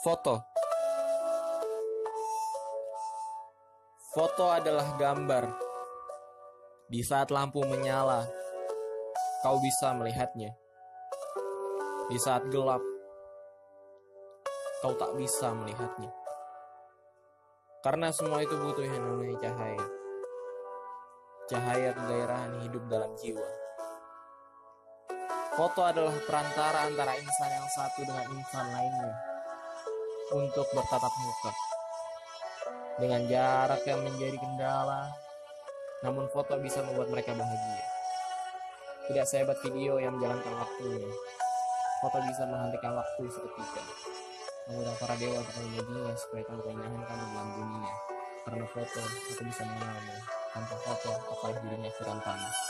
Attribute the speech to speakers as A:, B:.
A: Foto Foto adalah gambar. Di saat lampu menyala, kau bisa melihatnya. Di saat gelap, kau tak bisa melihatnya. Karena semua itu butuh yang namanya cahaya. Cahaya kegairahan hidup dalam jiwa. Foto adalah perantara antara insan yang satu dengan insan lainnya untuk bertatap muka. Dengan jarak yang menjadi kendala, namun foto bisa membuat mereka bahagia. Tidak sehebat video yang menjalankan waktunya. Foto bisa menghentikan waktu seketika. Mengundang para dewa untuk memujinya supaya kamu keindahan kamu dalam dunia. Karena foto, aku bisa mengenalmu. Tanpa foto, apa dirinya kurang panas.